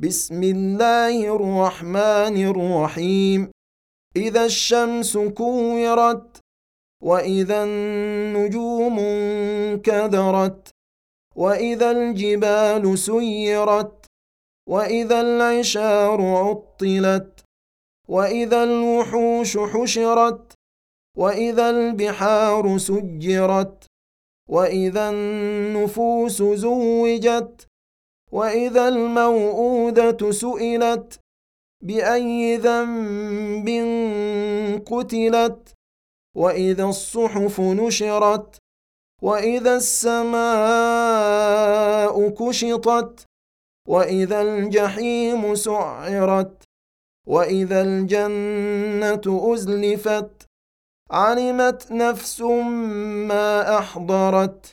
بسم الله الرحمن الرحيم. إذا الشمس كورت وإذا النجوم انكدرت وإذا الجبال سيرت وإذا العشار عطلت وإذا الوحوش حشرت وإذا البحار سجرت وإذا النفوس زوجت وإذا الموءودة سئلت بأي ذنب قتلت وإذا الصحف نشرت وإذا السماء كشطت وإذا الجحيم سعرت وإذا الجنة أزلفت علمت نفس ما أحضرت.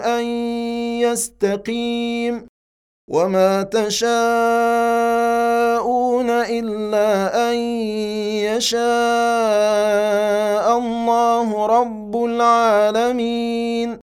أن يستقيم وما تشاءون إلا أن يشاء الله رب العالمين